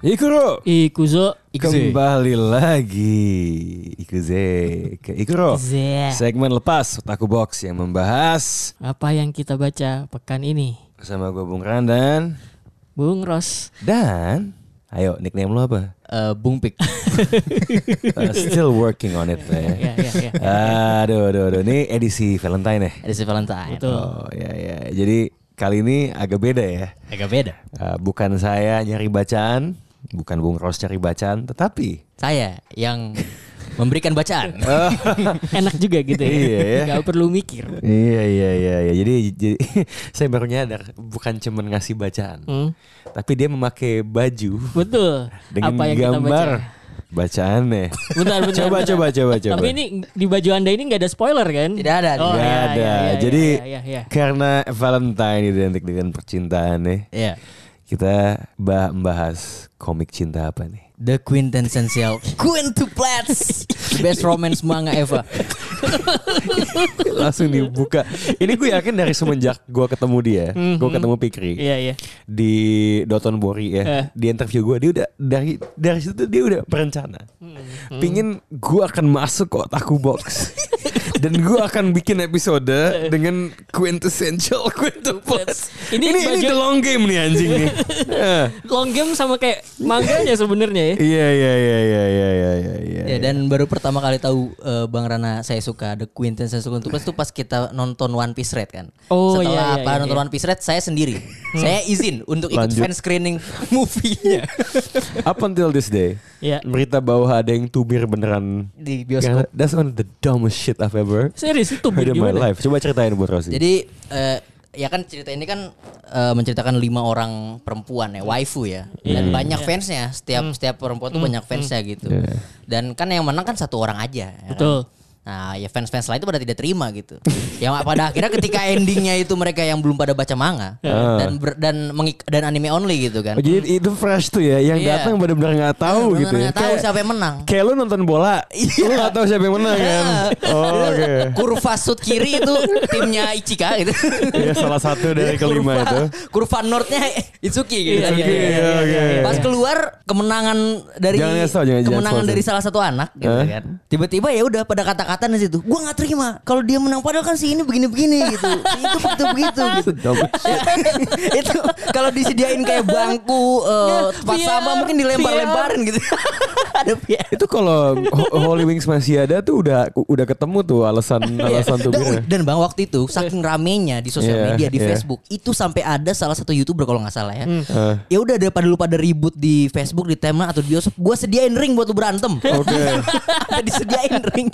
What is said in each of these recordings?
Ikuro Ikuzo. Kembali lagi Ikuze ke Ikuro Ikuze. Segmen lepas Otaku Box yang membahas Apa yang kita baca pekan ini? Bersama gue Bung Randan Bung Ros. Dan Ayo nickname lo apa? Eh, Bung Pik. Uh, still working on it ya. Ya, ya, ya. Aduh, aduh, aduh. Ini edisi Valentine ya? Edisi Valentine. Betul. Oh, ya, ya. Jadi kali ini agak beda ya. Agak beda. Uh, bukan saya nyari bacaan, bukan Bung Ros cari bacaan, tetapi Saya yang memberikan bacaan. Enak juga gitu ya. Iya, ya. Gak perlu mikir. Iya iya iya iya. Jadi jadi saya baru nyadar bukan cuma ngasih bacaan, Hmm, tapi dia memakai baju betul. dengan Apa yang kita gambar baca? bacaannya. Bentar, bentar, Coba, bentar. coba, coba, coba. Tapi ini di baju anda ini nggak ada spoiler kan? Tidak ada, Oh, iya, ada. iya, iya, Jadi iya, iya, iya. karena Valentine identik dengan percintaan nih, Iya. Kita bah- membahas komik cinta apa nih? The quintessential quintuplets. The best romance manga ever. Langsung dibuka. Ini gue yakin dari semenjak gue ketemu dia, gue ketemu Pikri. Iya, iya. di Doton Bori ya Eh. di interview gue dia udah dari dari situ dia udah berencana pingin gue akan masuk ke otaku box dan gue akan bikin episode dengan quintessential quintuplets Ini ini ini, the long game nih anjing nih Eh. Long game sama kayak mangganya sebenarnya ya. iya iya iya iya iya iya iya Ya, dan baru pertama kali tahu eh, Bang Rana saya suka The Quintessential Quintuplets itu pas kita nonton One Piece Red kan. Oh, Setelah iya, iya, apa iya, nonton iya. One Piece Red saya sendiri. saya izin untuk ikut Lanjut. fan screening movie-nya up until this day Iya. berita bahwa ada yang tubir beneran di bioskop. that's one of the dumbest shit I've ever Serius itu in my life. Coba ceritain buat Rosi. Jadi eh, ya kan cerita ini kan eh, menceritakan lima orang perempuan ya, waifu ya, dan banyak fansnya. Setiap setiap perempuan tuh banyak fansnya gitu. Dan kan yang menang kan satu orang aja. ya kan? Nah ya fans-fans lain itu pada tidak terima gitu. yang pada akhirnya ketika endingnya itu mereka yang belum pada baca manga dan ber- dan mengik- dan anime only gitu kan. Oh, jadi itu fresh tuh ya, yang Iya. datang benar-benar nggak tahu Bener-bener gitu ya. nggak tahu Kayak- siapa yang menang. Kayak lu nonton bola, lu nggak tahu siapa yang menang kan? Oh, Oke. Kurva sud kiri itu timnya Ichika gitu. Iya salah satu dari kelima kurva, itu. Kurva northnya Itsuki gitu. Iya, iya, Oke, iya, iya, oke. iya, iya. Pas keluar kemenangan dari Jangan jangan- jangan kemenangan sponsor. dari salah satu anak gitu kan. Tiba-tiba ya udah pada kata-kata di situ. Gua nggak terima kalau dia menang padahal kan si ini begini-begini gitu. Si itu begitu begitu gitu. itu kalau disediain kayak bangku eh, tempat sampah mungkin dilempar-lemparin gitu. Ada itu kalau Ho- Holy Wings masih ada tuh udah udah ketemu tuh alasan alasan tuh dan, dan bang waktu itu saking ramenya di sosial Iya, media di iya. Facebook itu sampai ada salah satu youtuber kalau nggak salah ya Eh. ya udah daripada lu pada ribut di Facebook di tema atau di bioskop gue sediain ring buat lu berantem Oke. Ada disediain ring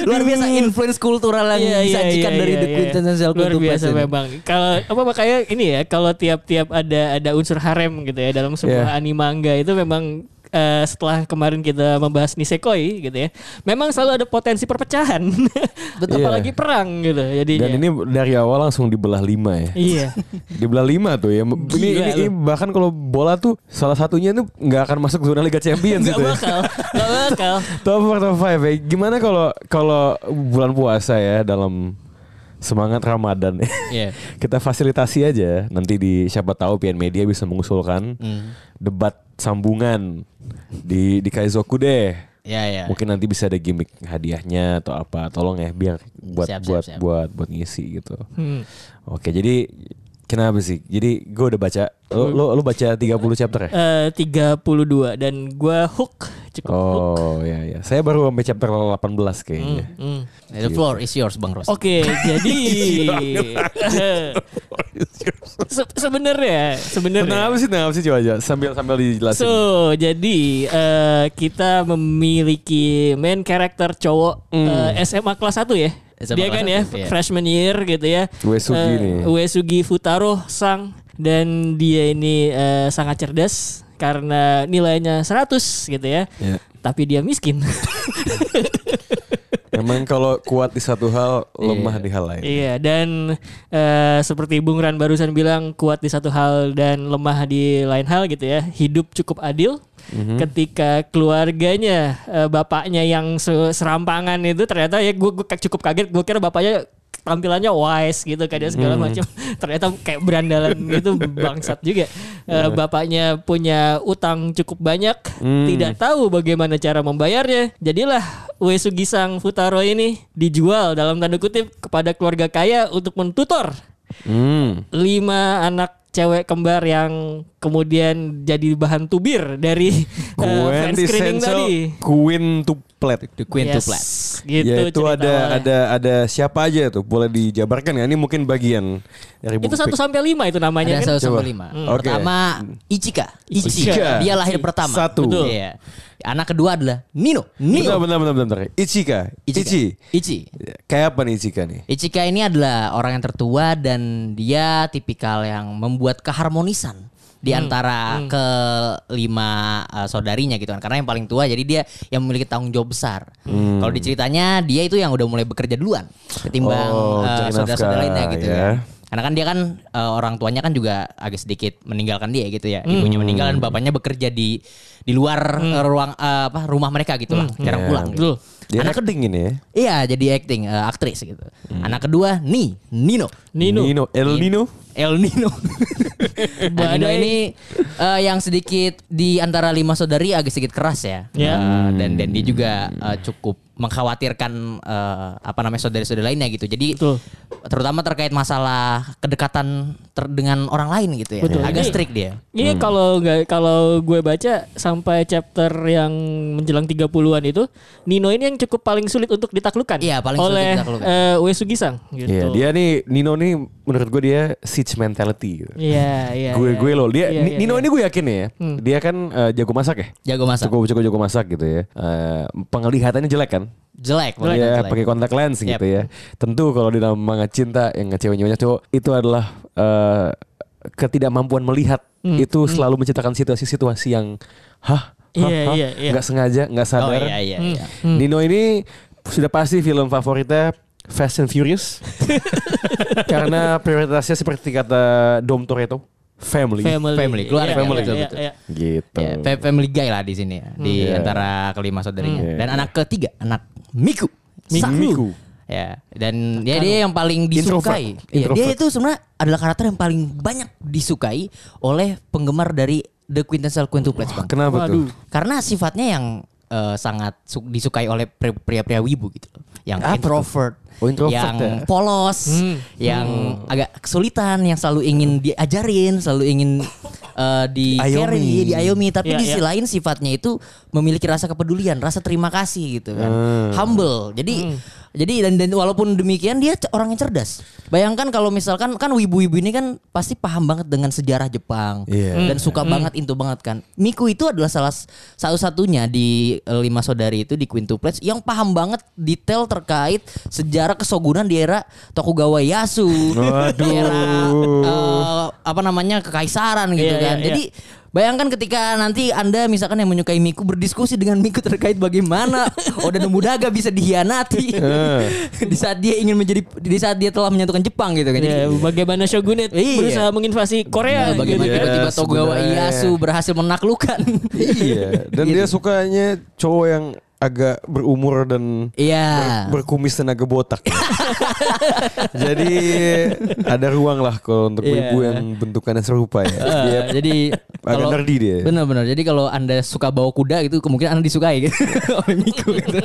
luar biasa influence kultural yang Iya, iya, disajikan iya, dari iya, The. Quintessential Luar Quintuplets biasa ini. memang. Kalau apa makanya ini ya kalau tiap-tiap ada ada unsur harem gitu ya dalam sebuah Iya. anime manga itu memang eh, setelah kemarin kita membahas nisekoi gitu ya. Memang selalu ada potensi perpecahan. Iya. Apalagi perang gitu. Jadi Dan ini dari awal langsung dibelah lima ya. iya. Dibelah lima tuh ya. Ini, Gila ini, ini bahkan kalau bola tuh salah satunya tuh nggak akan masuk zona Liga Champions Gak gitu ya. bakal. Gak bakal. Top 4 top 5 ya. Gimana kalau kalau bulan puasa ya dalam semangat Ramadan ya. Iya. Kita fasilitasi aja nanti di siapa tahu PN Media bisa mengusulkan Hmm. debat sambungan di di Kaizoku deh. ya ya Mungkin nanti bisa ada gimmick hadiahnya atau apa. Tolong ya biar buat Siap, siap, buat siap. buat buat ngisi gitu. Hmm. Oke, jadi kenapa sih? Jadi gue udah baca lo lo, lo baca 30 chapter ya? Eh, 32 dan gua hook cukup hook. Oh, ya ya. Saya baru sampai chapter 18 kayaknya. Hmm. the floor is yours bang Ros Oke, jadi se- sebenarnya sebenarnya Kenapa sih? Kenapa sih coba aja sambil sambil dijelasin. So, jadi eh, kita memiliki main karakter cowok eh, SMA kelas 1 ya. Sama dia kan ya iya. freshman year gitu ya. Uesugi Eh, nih. Uesugi Futaro sang dan dia ini eh, sangat cerdas karena nilainya 100 gitu ya. Ya. Tapi dia miskin. Emang kalau kuat di satu hal, lemah di hal lain. Iya dan eh, seperti Bung Ran barusan bilang kuat di satu hal dan lemah di lain hal gitu ya. Hidup cukup adil ketika keluarganya eh, bapaknya yang se- serampangan itu ternyata ya gue cukup kaget gue kira bapaknya tampilannya wise gitu dia segala macam. Ternyata kayak berandalan gitu bangsat juga. Eh, bapaknya punya utang cukup banyak tidak tahu bagaimana cara membayarnya. Jadilah Uesugi Sang Futaro ini dijual dalam tanda kutip kepada keluarga kaya untuk mentutor. Hmm. lima anak cewek kembar yang kemudian jadi bahan tubir dari uh, fan screening tadi. quintuplet. The Queen Yes, Tuplet. Gitu ya itu ada awalnya. ada ada siapa aja tuh boleh dijabarkan ya ini mungkin bagian dari Itu satu sampai lima itu namanya Ada kan. satu sampai lima. Hmm. Oke. Pertama Ichika. Ichi. Ichika. Dia lahir pertama. Satu. Betul. Iya. Anak kedua adalah Nino. Nino. bentar, bentar, bentar, bentar. Ichika. Ichika. Ichi. Ichi. Kayak apa nih Ichika nih? Ichika ini adalah orang yang tertua dan dia tipikal yang membuat keharmonisan di antara kelima uh, saudarinya gitu kan. Karena yang paling tua jadi dia yang memiliki tanggung jawab besar. Kalau diceritanya dia itu yang udah mulai bekerja duluan ketimbang Oh, uh, cari saudara-saudara lainnya gitu ya. ya. Karena kan dia kan uh, orang tuanya kan juga agak sedikit meninggalkan dia gitu ya. Ibunya meninggal dan bapaknya bekerja di di luar uh, ruang uh, apa rumah mereka gitu lah, jarang Ya. pulang. Gitu. Betul. Dia Anak acting ini ya. Iya jadi acting eh, aktris gitu. Anak kedua Ni Nino Nino. Nino. El Nino. El Nino. nah, Nino ini eh, yang sedikit di antara lima saudari agak sedikit keras ya. Ya. Eh, dan dan dia juga eh, cukup mengkhawatirkan eh, apa namanya saudari-saudari lainnya gitu. Jadi Betul. Terutama terkait masalah kedekatan ter- dengan orang lain gitu ya. Betul. Agak Ini- strict dia. Ini kalau nggak kalau gue baca sampai chapter yang menjelang 30-an itu Nino ini yang cukup paling sulit untuk ditaklukkan Iya, paling sulit oleh ditaklukkan. eh, Uesugi Sang gitu. Iya, dia nih Nino nih menurut gue dia siege mentality gitu. Iya, iya. gue iya. gue loh dia Iya, iya, Nino iya. ini gue yakin ya Hmm. dia kan eh, jago masak ya Jago masak. cukup cukup jago masak gitu ya Eh, penglihatannya jelek kan Jelek. Jelek, ya pakai kontak lens Yep. gitu ya tentu kalau di dalam manga cinta yang ceweknya banyak cowok itu adalah eh, ketidakmampuan melihat itu selalu menciptakan situasi-situasi yang hah? Iya, Hah? iya, iya. nggak sengaja nggak Oh sadar iya iya iya. Nino ini sudah pasti film favoritnya Fast and Furious karena prioritasnya seperti kata Dom Toretto family, family, Family, keluarga. Iya, Family, iya, betul, iya, betul. iya. gitu Ya, fa- family guy lah di sini ya, di Iya. antara kelima saudarinya. Hmm. Dan anak ketiga, anak Miku. Miku. Sa- Miku. Ya, dan dia dia yang paling disukai. Introvert. Iya, dia Introvert. itu sebenarnya adalah karakter yang paling banyak disukai oleh penggemar dari The Quintessential Quintuplets, Bang. Kenapa Waduh. tuh? Karena sifatnya yang eh, sangat su- disukai oleh pri- pria-pria wibu gitu loh. Yang Apa introvert, Oh, introvert yang ya? polos, Hmm. yang agak kesulitan, yang selalu ingin diajarin, selalu ingin eh, di Ayomi. carry, diayomi, tapi Iya, di sisi iya. lain sifatnya itu memiliki rasa kepedulian, rasa terima kasih gitu kan. Hmm. Humble. Jadi jadi dan, dan walaupun demikian dia orang yang cerdas. Bayangkan kalau misalkan kan wibu-wibu ini kan pasti paham banget dengan sejarah Jepang Iya. dan suka banget into banget kan. Miku itu adalah salah satu-satunya di eh, lima saudari itu di Quintuplets yang paham banget detail terkait sejarah kesogunan di era Tokugawa Waduh. di era eh, apa namanya kekaisaran gitu Iya, kan. iya, Jadi Bayangkan ketika nanti Anda misalkan yang menyukai Miku berdiskusi dengan Miku terkait bagaimana Oda Nobunaga bisa dihianati di saat dia ingin menjadi di saat dia telah menyatukan Jepang gitu kan. Ya, Jadi bagaimana shogunate Iya. berusaha menginvasi Korea Nah, bagaimana gitu. Tiba-tiba Tokugawa sebenarnya. Ieyasu berhasil menaklukkan. iya dan dia sukanya cowok yang agak berumur dan Iya. berkumis dan agak botak. Jadi ada ruang lah kalau untuk Iya. ibu yang bentukannya serupa ya. Eh, Dia jadi agak nerdy dia. Benar-benar. Jadi kalau Anda suka bawa kuda gitu kemungkinan Anda disukai gitu oleh Miku gitu.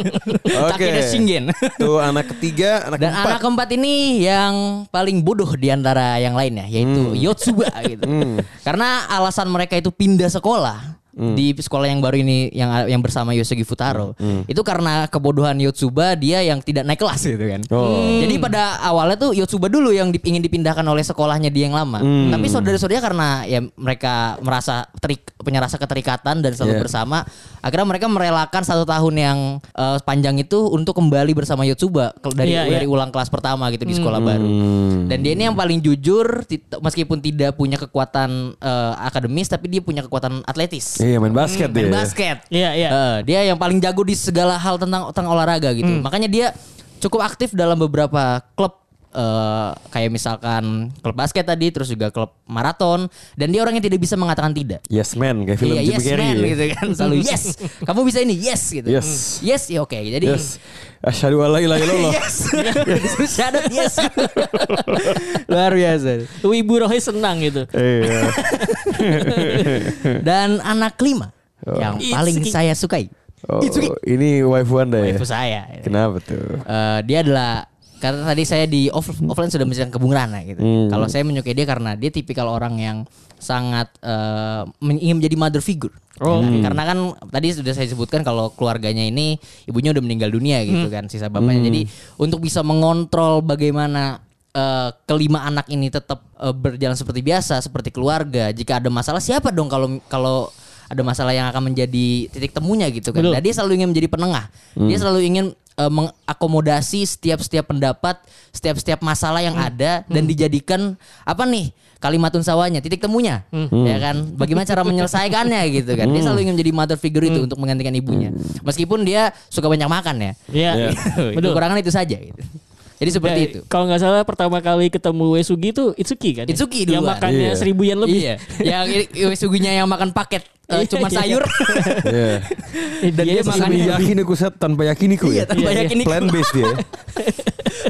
Oke. Shingen. Tuh anak ketiga, anak Dan keempat. anak keempat ini yang paling bodoh di antara yang lainnya yaitu Hmm. Yotsuba gitu. Karena alasan mereka itu pindah sekolah Hmm. di sekolah yang baru ini yang yang bersama Yosugi Futaro. Hmm. Itu karena kebodohan Yotsuba dia yang tidak naik kelas gitu kan. Oh. Jadi pada awalnya tuh Yotsuba dulu yang dip- ingin dipindahkan oleh sekolahnya dia yang lama. Hmm. Tapi saudara-saudaranya karena ya mereka merasa terik punya rasa keterikatan dan selalu Iya. bersama. Akhirnya mereka merelakan satu tahun yang eh, panjang itu untuk kembali bersama Yotsuba dari Iya, iya. dari ulang kelas pertama gitu di sekolah baru. Hmm. Dan dia ini yang paling jujur meskipun tidak punya kekuatan eh, akademis tapi dia punya kekuatan atletis. Iya main basket Main dia. basket. Iya, iya. Eh, dia yang paling jago di segala hal tentang tentang olahraga gitu. Hmm. Makanya dia cukup aktif dalam beberapa klub eh, kayak misalkan klub basket tadi, terus juga klub maraton. Dan dia orang yang tidak bisa mengatakan tidak. Yes man kayak film Iya, Jim yes Carrey. man ya. gitu kan selalu yes kamu bisa ini yes gitu Yes. yes ya oke jadi Yes. Asyhadu alla ilaha illallah. yes syahadat yes luar biasa Wibu rohnya senang gitu. Iya. dan anak kelima yang paling Itsuki. saya sukai Oh, Itsuki. ini waifu anda ya? Waifu saya Kenapa tuh? Eh, dia adalah karena tadi saya di off, offline sudah menceritakan ke Bung Rana gitu. Hmm. Kalau saya menyukai dia karena dia tipikal orang yang sangat eh, men- ingin menjadi mother figure. Oh, Ya, Karena kan tadi sudah saya sebutkan kalau keluarganya ini ibunya udah meninggal dunia gitu kan sisa bapaknya. Jadi untuk bisa mengontrol bagaimana eh, kelima anak ini tetap eh, berjalan seperti biasa, seperti keluarga. Jika ada masalah siapa dong kalau kalau ada masalah yang akan menjadi titik temunya gitu kan. Betul. Nah, dia selalu ingin menjadi penengah. Dia selalu ingin eh, mengakomodasi setiap-setiap pendapat, setiap-setiap masalah yang ada dan dijadikan apa nih? Kalimatun sawahnya, titik temunya, ya kan? Bagaimana cara menyelesaikannya gitu kan? Dia selalu ingin menjadi mother figure itu untuk menggantikan ibunya. Meskipun dia suka banyak makan ya. Iya. Itu Betul. Kekurangan itu saja gitu. Jadi seperti Ya, itu. Kalau nggak salah pertama kali ketemu Wesugi itu Itsuki kan? ya? Itsuki Yang duluan. makannya Iya. seribu yen lebih. Iya, yang i- suginya yang makan paket eh, cuma Iya. sayur. Iya. Dan dia dia yakin aku set tanpa yakiniku Iya, ya. tanpa Iya, yakin Plan based dia.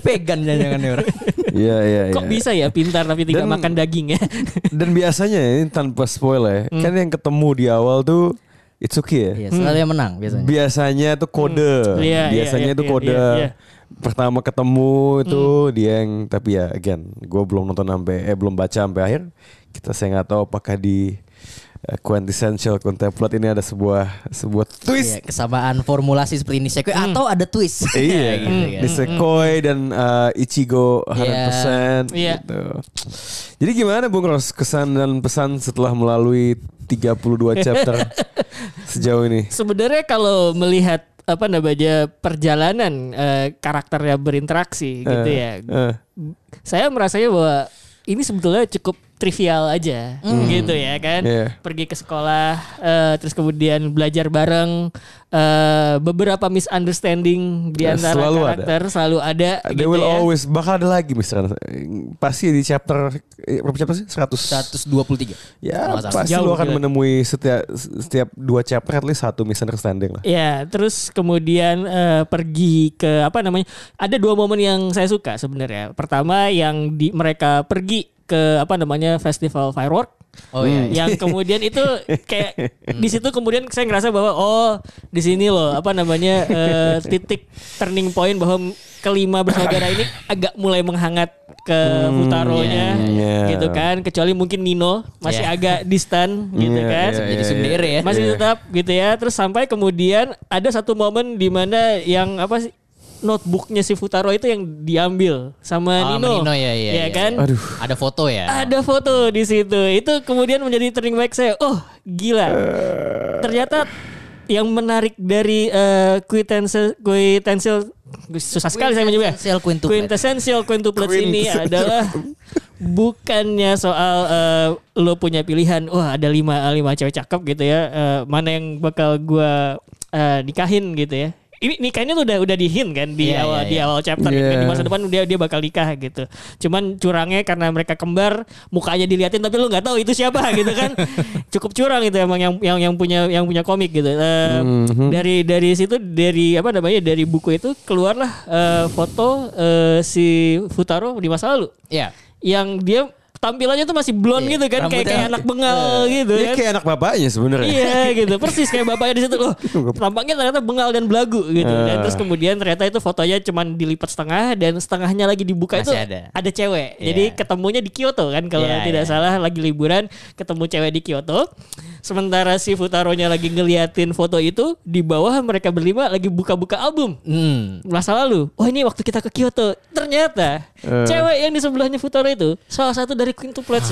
vegan jangan-jangan orang. Iya iya iya. Kok bisa ya pintar tapi tidak Dan- makan daging ya? Dan biasanya ini tanpa spoil ya, Hmm. kan yang ketemu di awal tuh Itsuki ya. Iya, selalu yang menang biasanya. Biasanya tuh kode. Iya, Biasanya iya, itu iya, kode. iya, iya. Pertama ketemu itu dia yang tapi ya again, gue belum nonton sampai eh belum baca sampai akhir. Kita saya nggak tahu apakah di eh, quintessential contemplate ini ada sebuah sebuah Iya, twist. kesamaan formulasi seperti ini Sekoi atau ada twist. Iya, gitu kan. di Sekoi dan eh, Ichigo 100% Iya. gitu. Jadi gimana Bung Ros kesan dan pesan setelah melalui 32 chapter sejauh ini? Sebenarnya kalau melihat apa namanya perjalanan eh, karakternya berinteraksi gitu Eh, ya. eh. Saya merasanya bahwa ini sebetulnya cukup trivial aja gitu ya kan. Iya. Pergi ke sekolah eh, terus kemudian belajar bareng eh, beberapa misunderstanding di Eh, antara selalu ada. karakter selalu ada There gitu will ya. always bakal ada lagi misalnya pasti di chapter eh, berapa chapter sih 100 123. ya pasti Jauh lu akan gitu. menemui setiap setiap dua chapter at least satu misunderstanding lah Ya, terus kemudian eh, pergi ke apa namanya? Ada dua momen yang saya suka sebenarnya. Pertama yang di mereka pergi ke apa namanya festival firework. Oh iya. Yang kemudian itu kayak di situ kemudian saya ngerasa bahwa oh di sini loh apa namanya eh, titik turning point bahwa kelima bersaudara ini agak mulai menghangat ke Futaro-nya iya. gitu kan kecuali mungkin Nino masih Iya. agak distant gitu Iya, kan iya, Jadi iya, sendiri ya. masih Iya. tetap gitu ya terus sampai kemudian ada satu momen di mana yang apa sih notebooknya si Futaro itu yang diambil sama Oh, Nino, Nino, ya, iya, iya, kan? aduh. Ada foto ya. ada foto di situ. Itu kemudian menjadi turning back saya oh gila. Ternyata yang menarik dari uh, quintessential quintessential susah sekali saya menyebutnya. Quintessential quintuplet. quintessential quintuplets ini adalah bukannya soal eh, lo punya pilihan wah ada lima lima cewek cakep gitu ya. Eh, mana yang bakal gua eh, nikahin gitu ya ini nikahnya tuh udah udah dihin kan di Iya, awal iya, di iya. awal chapter Iya. kan di masa depan dia dia bakal nikah gitu cuman curangnya karena mereka kembar mukanya diliatin tapi lu nggak tahu itu siapa gitu kan cukup curang itu emang yang yang yang punya yang punya komik gitu Eh, dari dari situ dari apa namanya dari buku itu keluarlah eh, foto eh, si Futaro di masa lalu Iya. yang dia tampilannya tuh masih blonde Iya, gitu kan kayak kayak anak bengal gitu dia kan kayak anak bapaknya sebenarnya Iya gitu persis kayak bapaknya di situ loh tampaknya ternyata bengal dan belagu gitu dan Ah. terus kemudian ternyata itu fotonya cuman dilipat setengah dan setengahnya lagi dibuka Masih itu ada. cewek Iya. jadi ketemunya di Kyoto kan kalau Iya, tidak iya. salah lagi liburan ketemu cewek di Kyoto sementara si Futaronya lagi ngeliatin foto itu di bawah mereka berlima lagi buka-buka album Hmm. masa lalu. Oh ini waktu kita ke Kyoto. Ternyata Eh. cewek yang di sebelahnya Futaro itu salah satu dari quintuplets.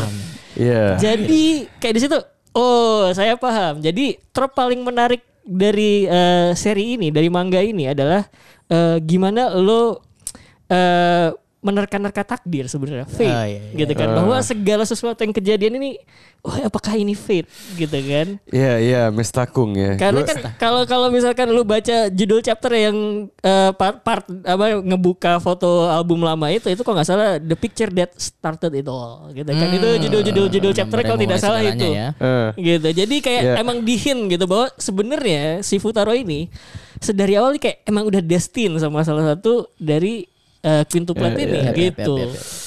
Iya Jadi kayak di situ Oh, saya paham. Jadi trop paling menarik dari eh, seri ini, dari manga ini adalah eh, gimana lo eh, menerka-nerka takdir sebenarnya, fate, Ah, iya, iya. gitu kan. Bahwa segala sesuatu yang kejadian ini, oh apakah ini fate, gitu kan? Iya iya Miss Takung ya. Karena Gua- kan kalau kalau misalkan lu baca judul chapter yang eh, part, part apa ngebuka foto album lama itu itu kok nggak salah the picture that started it all gitu kan itu judul-judul judul chapter kalau tidak salah itu ya. Eh. gitu jadi kayak Iya. emang dihin gitu bahwa sebenarnya si Futaro ini sedari awal kayak emang udah destin sama salah satu dari uh, quintuplet Iya, ini iya, iya, gitu iya, iya, iya.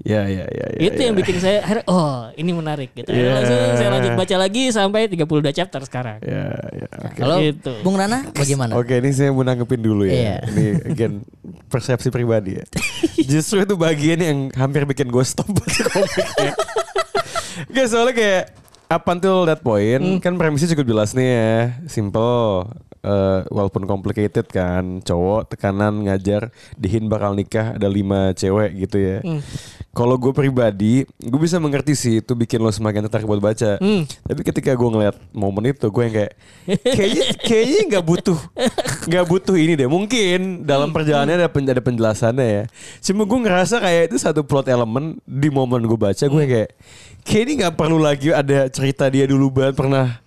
Ya ya ya. ya, itu ya. yang bikin saya akhirnya, oh ini menarik gitu langsung saya lanjut baca lagi sampai 32 chapter sekarang Ya ya. Oke. Kalau Gitu. Bung Rana bagaimana? Oke ini saya mau nanggepin dulu ya. Iya. Ini again persepsi pribadi ya. Justru itu bagian yang hampir bikin gue stop baca komiknya. Gak soalnya kayak up until that point Hmm. kan premisnya cukup jelas nih ya, simple. Eh, walaupun complicated kan, cowok tekanan ngajar, dihin bakal nikah ada lima cewek gitu ya. Hmm. Kalau gue pribadi, gue bisa mengerti sih itu bikin lo semakin tertarik buat baca. Hmm. Tapi ketika gue ngeliat momen itu, gue yang kayak kayaknya kayaknya nggak butuh nggak butuh ini deh. Mungkin dalam perjalanannya ada, pen- ada penjelasannya ya. Cuma gue ngerasa kayak itu satu plot element di momen gue baca, gue kayak kayak ini nggak perlu lagi ada cerita dia dulu banget pernah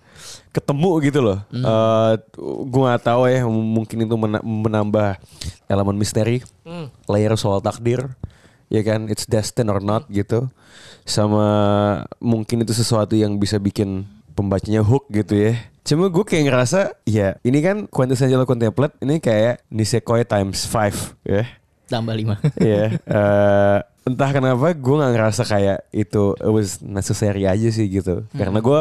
ketemu gitu loh. Eh, gue nggak tahu ya, mungkin itu mena- menambah elemen misteri, layer soal takdir, ya kan, it's destined or not gitu. Sama mungkin itu sesuatu yang bisa bikin pembacanya hook gitu ya. Cuma gue kayak ngerasa, ya ini kan quintessential contemplate, ini kayak Nisekoi times 5 ya. Tambah lima. Iya, eh, entah kenapa gue nggak ngerasa kayak itu it was necessary aja sih gitu. Karena gue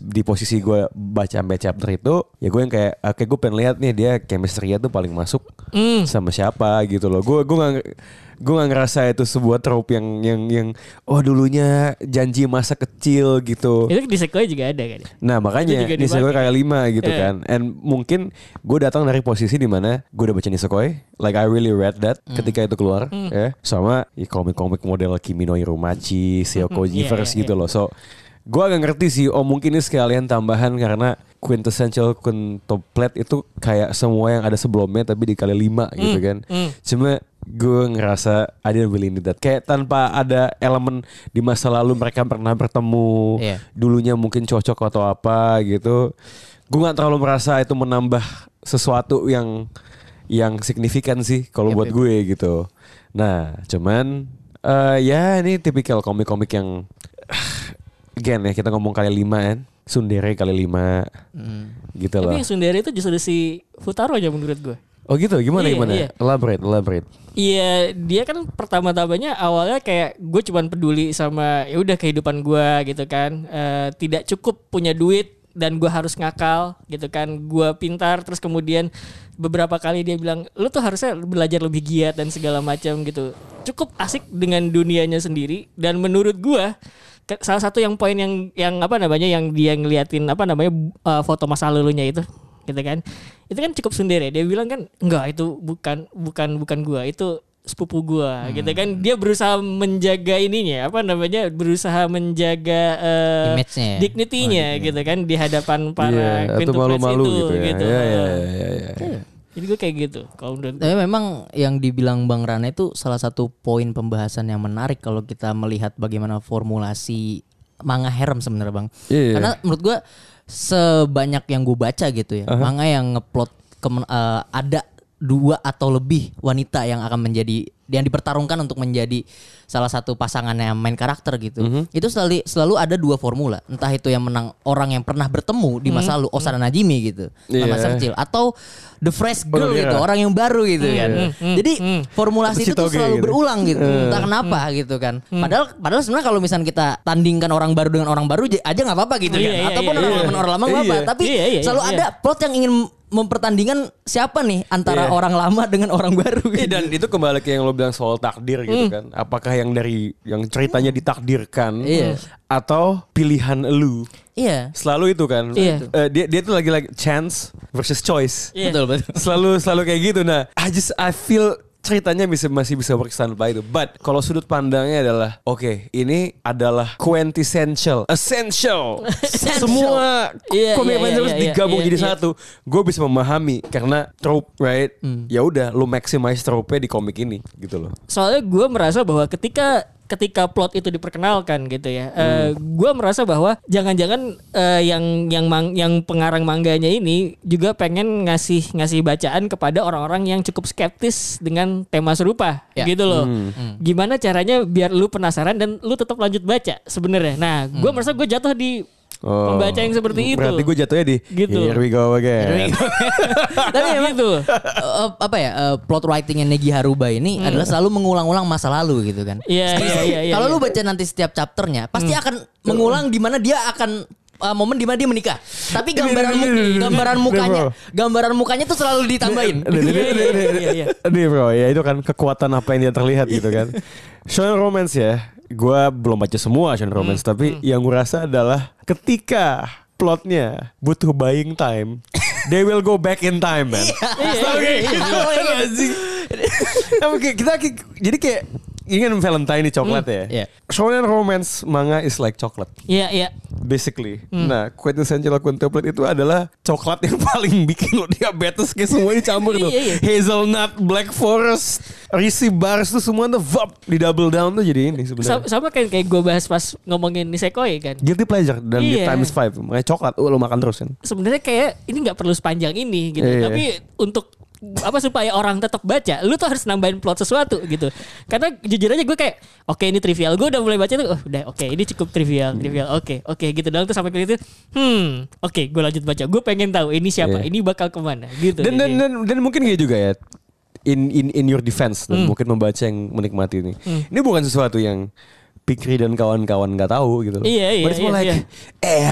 di posisi gue baca sampai chapter itu, ya gue yang kayak, oke gue pengen lihat nih dia chemistry-nya tuh paling masuk Hmm. sama siapa gitu loh. Gue gue nggak gue nggak ngerasa itu sebuah trope yang yang yang oh dulunya janji masa kecil gitu. Itu di Sequoia juga ada kan? Nah makanya Nisekoi dipakai. kayak lima gitu Iya. kan And mungkin gue datang dari posisi di mana Gue udah baca Nisekoi Like I really read that Hmm. Ketika itu keluar ya Sama ya, komik-komik model Kimi no Irumachi Seoko Iya, Jiverse iya, gitu loh So gue agak ngerti sih Oh mungkin ini sekalian tambahan Karena quintessential quintuplet itu Kayak semua yang ada sebelumnya Tapi dikali lima gitu kan hmm. Cuma gue ngerasa I didn't really need that Kayak tanpa ada elemen Di masa lalu mereka pernah bertemu Iya. dulunya mungkin cocok atau apa gitu. Gue nggak terlalu merasa itu menambah sesuatu yang yang signifikan sih kalau Yep, buat yep. gue gitu. Nah, cuman eh ya ini tipikal komik-komik yang again ya kita ngomong kali lima kan. Sundere kali lima Hmm. gitu Tapi loh. yang Sundere itu justru si Futaro aja menurut gue. Oh gitu, gimana Iya, gimana? iya. Elaborate, elaborate. Iya, dia kan pertama-tamanya awalnya kayak gue cuman peduli sama ya udah kehidupan gue gitu kan. Eh, tidak cukup punya duit dan gue harus ngakal gitu kan. Gue pintar terus kemudian beberapa kali dia bilang lu tuh harusnya belajar lebih giat dan segala macam gitu. Cukup asik dengan dunianya sendiri dan menurut gue salah satu yang poin yang yang apa namanya yang dia ngeliatin apa namanya eh, foto masa lalunya itu gitu kan itu kan cukup sendiri dia bilang kan enggak itu bukan bukan bukan gua itu sepupu gua gitu kan dia berusaha menjaga ininya apa namanya berusaha menjaga eh, Image-nya ya? dignity-nya gitu kan di hadapan para atau quintuplets malu-malu itu gitu ya. gitu. Iya, iya, iya, iya, iya. Jadi gue kayak gitu kalau menurut Tapi memang yang dibilang Bang Rana itu salah satu poin pembahasan yang menarik kalau kita melihat bagaimana formulasi manga harem sebenarnya Bang. Iya, iya. Karena menurut gua sebanyak yang gue baca gitu ya, manga yang ngeplot kemen- eh, ada dua atau lebih wanita yang akan menjadi yang dipertarungkan untuk menjadi salah satu pasangan yang main karakter gitu. Itu selalu selalu ada dua formula. Entah itu yang menang orang yang pernah bertemu di masa lalu Osana Najimi gitu, Iya. masa kecil atau the fresh girl iya. gitu, orang yang baru gitu kan. Jadi formulasi itu tuh selalu gitu. berulang gitu. Entah kenapa gitu kan. Padahal padahal sebenarnya kalau misalnya kita tandingkan orang baru dengan orang baru aja nggak apa-apa gitu Iya, kan. iya, Ataupun iya, orang iya. lama dengan orang lama nggak apa. Tapi Iya, iya, selalu iya. ada plot yang ingin mempertandingkan siapa nih antara Iya. orang lama dengan orang baru Iya, gitu. dan itu kembali ke yang lo bilang soal takdir gitu kan. Apakah yang dari yang ceritanya ditakdirkan Iya. atau pilihan lu? Iya. Selalu itu kan. Iya. Eh, dia dia tuh lagi lagi chance versus choice. Iya. Betul betul. Selalu selalu kayak gitu. Nah, I just I feel ceritanya bisa masih bisa work standby itu. But kalau sudut pandangnya adalah oke, ini adalah quintessential, essential. Semua Iya, komik iya, Avengers iya, iya, digabung iya, jadi iya. satu. Gue bisa memahami karena trope, right? Hmm. Ya udah, lu maximize trope di komik ini gitu loh. soalnya gue merasa bahwa ketika ketika plot itu diperkenalkan gitu ya, Hmm. gue merasa bahwa jangan-jangan eh, yang yang mang- yang pengarang mangganya ini juga pengen ngasih ngasih bacaan kepada orang-orang yang cukup skeptis dengan tema serupa Ya. gitu loh. Hmm. Gimana caranya biar lu penasaran dan lu tetap lanjut baca sebenarnya. Nah, gue merasa gue jatuh di Oh. pembaca yang seperti itu. Berarti gue jatuhnya di Gitu. Here we go again. Tapi emang gitu. eh, apa ya eh, plot writingnya Negi Haruba ini adalah selalu mengulang-ulang masa lalu gitu kan. Iya, iya, iya, iya, Kalau iya. lu baca nanti setiap chapternya pasti akan mengulang di mana dia akan eh, momen di mana dia menikah. Tapi gambaran mu- gambaran mukanya, gambaran mukanya tuh selalu ditambahin. Nih, Iya, iya, iya, iya. Bro, ya itu kan kekuatan apa yang dia terlihat gitu kan. Shonen romance ya, gue belum baca semua shonen romance, tapi yang gue rasa adalah ketika plotnya butuh buying time, they will go back in time man. Oke, anjing. Tapi kayak- kita kayak- jadi kayak ini kan Valentine nih coklat ya. Iya. Shonen romance manga is like chocolate Iya, iya. Basically. Nah, quintessential quintuplet itu adalah coklat yang paling bikin lo diabetes kayak semua dicampur tuh. Iya, iya. Hazelnut, Black Forest, Reese bars tuh semua tuh vap di double down tuh jadi ini sebenarnya. sama kayak kayak gue bahas pas ngomongin Nisekoi kan. Guilty pleasure dan Iya. times five. Makanya coklat, oh, lo makan terus kan. sebenarnya kayak ini nggak perlu sepanjang ini gitu. Iya. Tapi untuk apa supaya orang tetap baca, lu tuh harus nambahin plot sesuatu gitu. Karena jujur aja gue kayak oke ini trivial. Gue udah mulai baca tuh, oh, udah oke ini cukup trivial, trivial. Oke, oke gitu doang tuh sampai ke itu. Hmm, oke gue lanjut baca. Gue pengen tahu ini siapa, Iya. ini bakal ke mana gitu. Dan, dan dan dan mungkin kayak juga ya. In in in your defense Hmm. dan mungkin membaca yang menikmati ini. Ini bukan sesuatu yang Pikri dan kawan-kawan nggak tahu gitu. loh. Iya, iya, But it's more iya, like, iya. eh,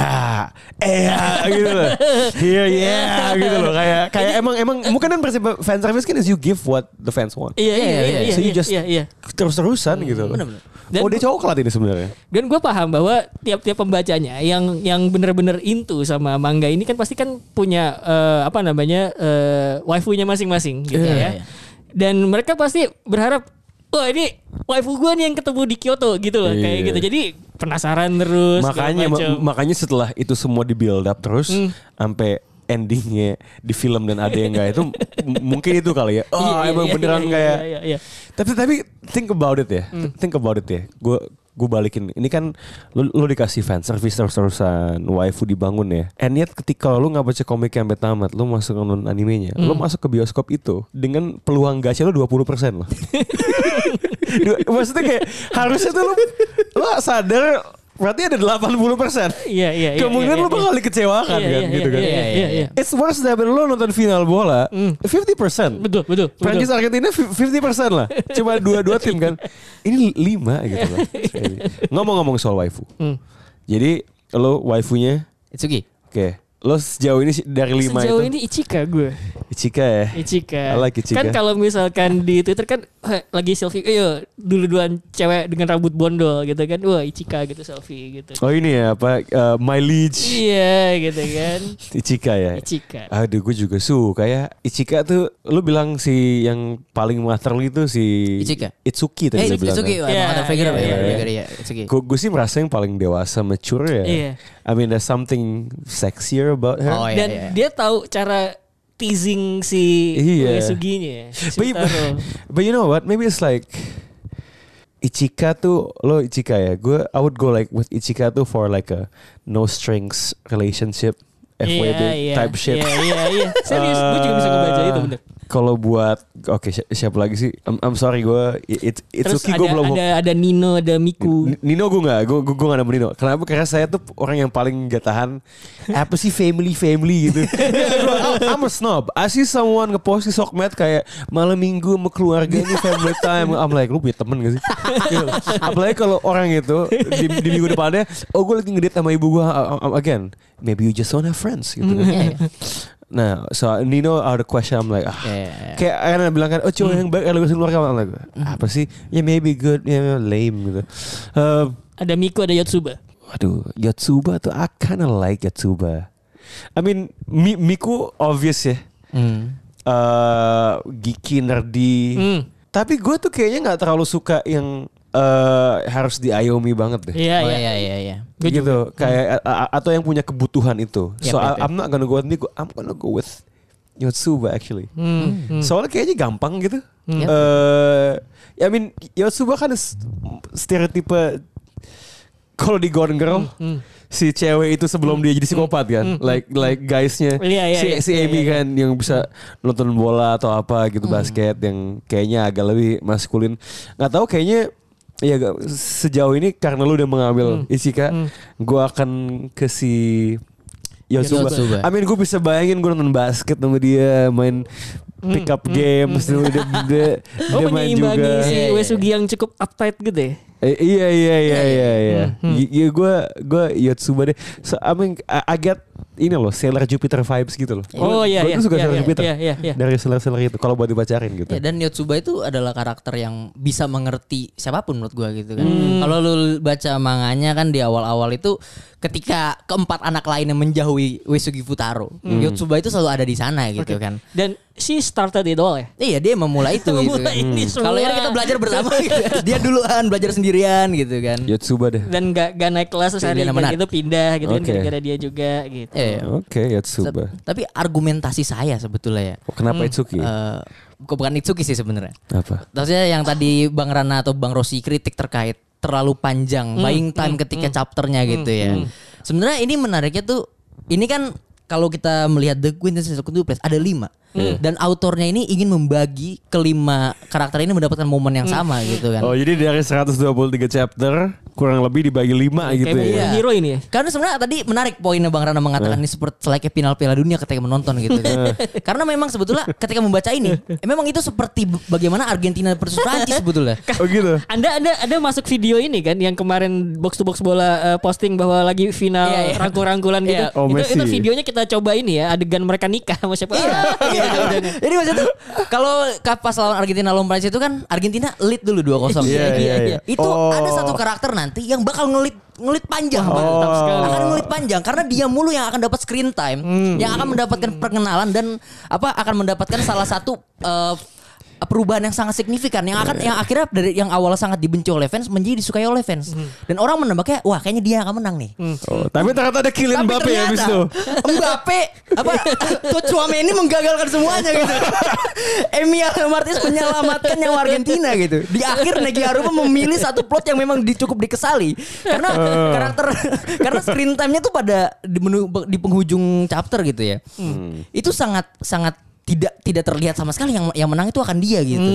eh, gitu loh. Here, yeah, gitu loh. Kayak, kayak emang, emang, mungkin kan prinsip fan service kan is you give what the fans want. Iya iya iya iya. So you iya, just iya, iya. terus-terusan gitu loh. bener-bener. Dan oh dia coklat ini sebenarnya. Dan gue paham bahwa tiap-tiap pembacanya yang yang bener-bener into sama manga ini kan pasti kan punya eh, apa namanya eh, waifunya masing-masing gitu Iya, ya. iya. Dan mereka pasti berharap, wah ini waifu gue nih yang ketemu di Kyoto gitu loh kayak Iya. gitu. Jadi penasaran terus. makanya ma- makanya setelah itu semua di build up terus Hmm. sampai endingnya di film dan ada yang enggak itu mungkin itu kali ya. Oh Iya, iya, emang iya, beneran iya, kayak. iya, iya, iya. Tapi tapi think about it ya. Hmm. Think about it ya. Gue gue balikin. Ini kan lu, lu dikasih fan service terus-terusan, waifu dibangun ya. And yet ketika lu nggak baca komik yang tamat, lu masuk nonton animenya, lu Hmm. masuk ke bioskop itu dengan peluang gacha lu 20% loh. Maksudnya kayak harusnya tuh lu lu sadar berarti ada 80%. Iya iya iya. Kemungkinan iya, lu bakal iya. dikecewakan Iya, kan iya, gitu iya, kan. Iya iya iya. It's worse than lu nonton final bola, 50%. Betul betul. betul. Prancis Argentina 50% lah. Cuma dua-dua tim kan. Ini lima gitu loh. Ngomong-ngomong soal waifu. Hmm. Jadi lo waifunya Itsuki. oke. Lo sejauh ini dari lima Sejauh itu ini Ichika gue. Ichika ya. Ichika. I like Ichika. Kan kalau misalkan di Twitter kan eh, lagi selfie, ayo dulu-duluan cewek dengan rambut bondol gitu kan. Wah, Ichika gitu selfie gitu. Oh ini ya apa uh, my liege Iya gitu kan. Ichika ya. Ichika. Aduh gue juga suka ya Ichika tuh Lu bilang si yang paling masterly itu si Ichika? Itsuki tadi Eh, lu bilang Itsuki, kan? Iya, ada figure iya, apa ya? iya, iya. Figure, iya, Itsuki. Gue gue sih merasa yang paling dewasa mature ya. Iya. I mean there's something sexier about her. Oh, iya, Dan iya. dia tahu cara teasing si Iya. Uesuginya. Si But, you- but you know what? Maybe it's like Ichika tuh lo Ichika ya. Gue I would go like with Ichika tuh for like a no strings relationship FWB Iya, iya, type shit. Iya, iya, iya. Serius, gue juga bisa ngebaca itu bener. Kalau buat oke si- siapa lagi sih? I'm, I'm sorry gue it, Terus Itsuki ada, gue belum ada ada Nino, ada Miku. Nino gue gak, gue gue gak nemu Nino. Kenapa? Karena saya tuh orang yang paling gak tahan apa sih family family gitu. I'm a snob. I see someone ngepost di sokmed kayak malam minggu sama keluarga ini family time. I'm like lu punya temen gak sih? Apalagi kalau orang itu di, di minggu depannya, oh gue lagi ngedate sama ibu gue uh, uh, again. Maybe you just don't have friends gitu. iya. Nah, so Nino out of question I'm like ah. Iya. Kayak karena bilang kan, oh cowok yang baik kalau keluarga I'm like, apa sih? Ya maybe good, ya lame gitu. Eh, Ada Miku, ada Yotsuba. Waduh, Yotsuba tuh I kinda like Yotsuba. I mean, Mi- Miku obvious ya. Hmm. Eh geeky, nerdy. Hmm. Tapi gue tuh kayaknya nggak terlalu suka yang eh, harus diayomi banget deh. Iya, iya. iya iya iya. Gitu kayak a- atau yang punya kebutuhan itu. Yap, so yap, I- yap. I'm not gonna go with Nico. I'm gonna go with Yotsuba actually. Hmm, hmm. Soalnya kayaknya gampang gitu. Yap. Eh, I mean Yotsuba kan is- stereotipe kalau di Gone Girl Hmm. si cewek itu sebelum dia jadi psikopat kan, like like guysnya Iya, iya, si, iya. si Iya, Amy iya, iya. kan yang bisa nonton bola atau apa gitu basket yang kayaknya agak lebih maskulin. Nggak tahu kayaknya ya gak- sejauh ini karena lu udah mengambil Isika, gua akan ke si Yotsuba. Yotsuba. I mean gue bisa bayangin gue nonton basket sama dia main pick up games dia, dia, dia, Oh dia main juga. si Iya, iya. Wesugi yang cukup uptight gitu ya. Eh, iya iya iya iya iya. Iya gue gue Yotsuba deh. So, I mean I, I get ini loh Sailor Jupiter vibes gitu loh. Oh, iya, Gue iya, tuh suka iya, Sailor iya, Jupiter. iya, iya, iya. Dari Sailor Sailor itu kalau buat dipacarin gitu. Ya, dan Yotsuba itu adalah karakter yang bisa mengerti siapa pun menurut gua gitu kan. Hmm. Kalau lu baca manganya kan di awal-awal itu ketika keempat anak lainnya menjauhi Wesugi Futaro, Hmm. Yotsuba itu selalu ada di sana gitu kan. Dan she started it all ya. Iya dia memulai itu gitu. Ini semua. Kalau ini kita belajar bersama gitu. Dia duluan belajar sendirian gitu kan. Yotsuba deh. Dan gak, gak naik kelas terus hari Pilihan yang benar. itu pindah gitu kan Oke. gara-gara dia juga gitu. Iya. Oke Yotsuba. Tapi argumentasi saya sebetulnya ya. Oh, kenapa Itsuki? eh bukan bukan Itsuki sih sebenarnya. Apa? Maksudnya yang tadi Bang Rana atau Bang Rosi kritik terkait terlalu panjang buying time ketika chapternya gitu ya. Sebenarnya ini menariknya tuh ini kan kalau kita melihat The Quintessential Quintuplets ada lima dan autornya ini ingin membagi kelima karakter ini mendapatkan momen yang sama gitu kan. Oh jadi dari 123 chapter kurang lebih dibagi 5 gitu Kayak ya. momen hero ini ya. Karena sebenarnya tadi menarik poinnya Bang Rana mengatakan ini seperti selayaknya final Piala Dunia ketika menonton gitu. kan. Karena memang sebetulnya ketika membaca ini, eh, memang itu seperti bagaimana Argentina versus Prancis sebetulnya. Oh gitu. Anda ada ada masuk video ini kan yang kemarin box to box bola eh, posting bahwa lagi final Iya, iya. rangkul-rangkulan gitu. Iya. Oh, itu, Messi. itu videonya kita coba ini ya adegan mereka nikah sama siapa? Ah, Iya. Jadi maksudnya tuh kalau ka- pas lawan Argentina lawan Prancis itu kan Argentina lead dulu 2-0. Iya, iya, iya. Itu Oh. ada satu karakter nanti yang bakal ngelit ngelit panjang, Bang. mantap sekali. Akan ngelit panjang karena dia mulu yang akan dapat screen time, yang akan mendapatkan perkenalan dan apa akan mendapatkan salah satu eh, perubahan yang sangat signifikan yang akan yang akhirnya dari yang awal sangat dibenci oleh fans menjadi disukai oleh fans. Dan orang menebaknya wah kayaknya dia yang akan menang nih. Oh, tapi ternyata ada Kylian Tapi Mbappe ya habis itu. Mbappe apa Tuh ini menggagalkan semuanya gitu. Emiliano Martinez menyelamatkan nyawa Argentina gitu. Di akhir Negi Aruba memilih satu plot yang memang di- cukup dikesali karena karakter karena screen time-nya tuh pada di, menu- di penghujung chapter gitu ya. Itu sangat sangat tidak tidak terlihat sama sekali yang yang menang itu akan dia gitu.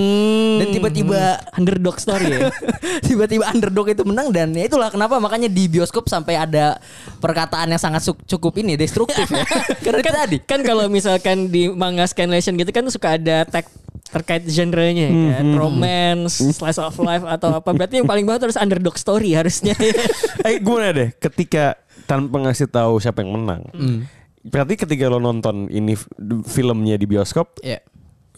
Dan tiba-tiba underdog story ya. tiba-tiba underdog itu menang dan ya itulah kenapa makanya di bioskop sampai ada perkataan yang sangat cukup ini destruktif ya. Karena itu tadi. kan kalau misalkan di manga scanlation gitu kan suka ada tag terkait genrenya Hmm, kan romance, slice of life atau apa berarti yang paling bawah harus underdog story harusnya. Eh gimana deh ketika tanpa ngasih tahu siapa yang menang. Berarti ketika lo nonton ini filmnya di bioskop Iya.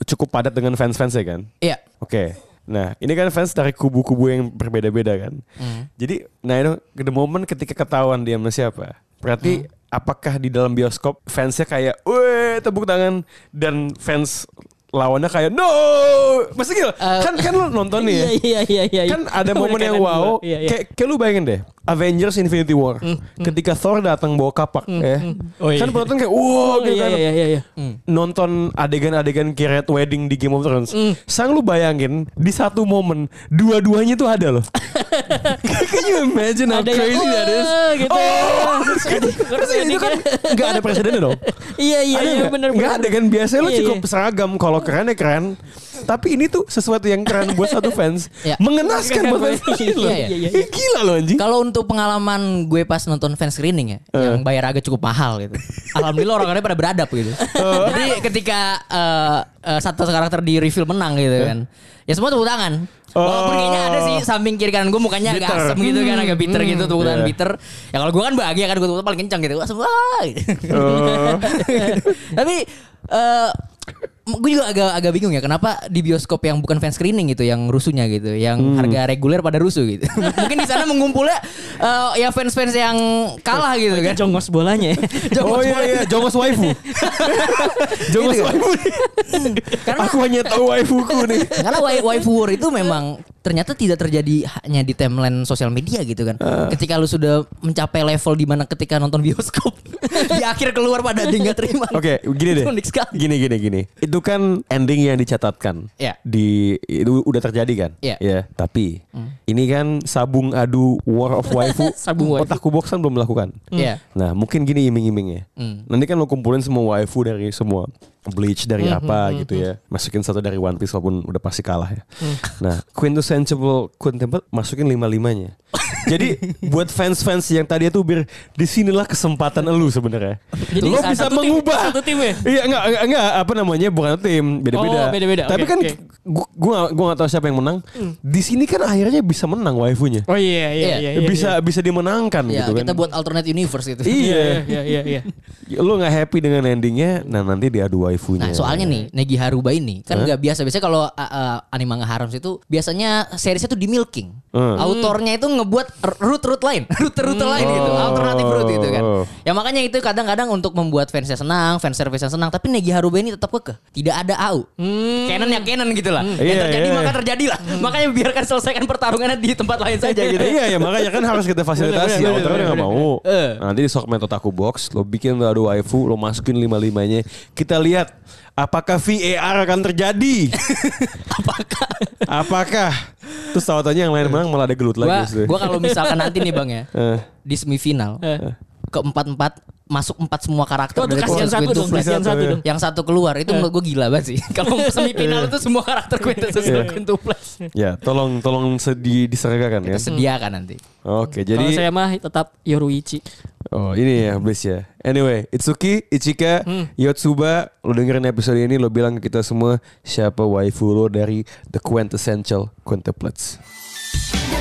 cukup padat dengan fans-fansnya kan? Iya. Oke. Nah, ini kan fans dari kubu-kubu yang berbeda-beda kan. Jadi, nah itu the moment ketika ketahuan dia sama siapa. Berarti apakah di dalam bioskop fansnya kayak, weh tepuk tangan dan fans lawannya kayak no, masa gila? kan kan lu nonton nih ya. Iya iya iya iya. Kan ada momen yang kan wow. Iya, iya. Kayak, kayak lu bayangin deh, Avengers Infinity War. Ketika Thor datang bawa kapak ya. Oh, iya. Kan penonton kayak wow Oh, gitu iya kan. iya iya iya. Nonton adegan-adegan kiret wedding di Game of Thrones. Mm. Sang lu bayangin di satu momen dua-duanya tuh ada loh. Can you imagine how Ada yang crazy that is? Gitu. Oh, Terus itu kan nggak ada presidennya dong. Iya iya Ada iya nggak? benar Nggak benar. ada kan biasanya lu Iya, cukup iya. seragam kalau keren ya keren. Tapi ini tuh sesuatu yang keren buat satu fans. Iya. Mengenaskan buat fans loh. Iya, iya, Ih, Gila loh anjing. Kalau untuk pengalaman gue pas nonton fan screening ya, yang bayar agak cukup mahal gitu. Alhamdulillah orang-orangnya pada beradab gitu. Jadi ketika eh, eh, satu karakter di reveal menang gitu kan, ya semua tepuk tangan. Walaupun kayaknya ada sih samping kiri kanan gue mukanya agak Bitter. asem gitu kan, agak bitter gitu, tangan Iya. bitter. Ya kalau gue kan bahagia kan gue paling kencang gitu. Wah, gitu. Oh. Tapi eh gue juga agak agak bingung ya kenapa di bioskop yang bukan fan screening gitu yang rusuhnya gitu yang harga reguler pada rusuh gitu mungkin di sana mengumpulnya eh, ya fans-fans yang kalah gitu kan. Jongos bolanya. Oh iya iya, Jongos waifu. Jongos Gitu waifu nih. Karena Aku hanya tahu waifuku nih. Karena wai- waifu war itu memang ternyata tidak terjadi hanya di timeline sosial media gitu kan. Ah. Ketika lu sudah mencapai level di mana ketika nonton bioskop di akhir keluar pada dia nggak terima. Oke, gini deh. Gini gini gini. Itu kan ending yang dicatatkan. Iya. Di itu udah terjadi kan? Iya. Ya, tapi ini kan sabung adu War of Waifu. Sabung waifu. Otaku Box kan belum melakukan. Iya. Nah, mungkin gini iming-imingnya. Hmm. Nanti kan lo kumpulin semua waifu dari semua Bleach dari apa gitu ya. Masukin satu dari One Piece walaupun udah pasti kalah ya. Nah, quintessential quintuple masukin lima-limanya. Jadi buat fans-fans yang tadi itu bir di sinilah kesempatan elu sebenarnya. Jadi lo satu bisa tim- mengubah satu tim ya? Iya enggak, enggak enggak apa namanya bukan tim beda-beda. Oh, beda-beda. Tapi Oke, kan oke. gua gua gua gak tahu siapa yang menang. Di sini kan akhirnya bisa menang waifunya. Oh iya iya iya. iya, bisa bisa dimenangkan Ya, gitu kan. kita buat alternate universe itu. Iya. Iya iya iya. iya. Lo nggak happy dengan endingnya, nah nanti diadu waifunya. Nah soalnya nih Negi Haruba ini kan nggak biasa biasanya kalau uh, uh, anime manga harem itu biasanya seriesnya tuh di milking. Hmm. Autornya itu ngebuat route-route lain, rute-rute lain gitu, alternatif route gitu kan. Oh. Ya makanya itu kadang-kadang untuk membuat fansnya senang, fans service senang, tapi Negi Haruba ini tetap kekeh. Tidak ada AU. Canon ya Canon gitu lah. Yang Iya, terjadi iya. maka terjadi lah. Makanya biarkan selesaikan pertarungannya di tempat lain saja gitu. iya ya makanya kan harus kita fasilitasi. Autornya bener, nggak mau. Eh. Nanti di segmen Otaku Box lo bikin lo adu waifu, lo masukin lima limanya. Kita lihat apakah VAR akan terjadi. apakah? apakah? Terus tahu-taunya yang lain menang malah ada gelut Gua, lagi. gua kalau misalkan nanti nih bang ya Eh. di semifinal keempat-empat masuk empat semua karakter Oh, tuh dari kasihan Quintus satu dong, kasihan satu dong. Yang satu keluar itu menurut gue gila banget sih. Kalau semifinal itu semua karakter Quintus Iya. Quintuplex. Ya, tolong tolong sedi disergakan ya. Kita sediakan nanti. Oke, Kalau jadi saya mah tetap Yoruichi. Oh ini ya Bliss ya Anyway Itsuki Ichika Yotsuba Lo dengerin episode ini Lo bilang ke kita semua Siapa waifu lo dari The Quintessential Quintuplets「ど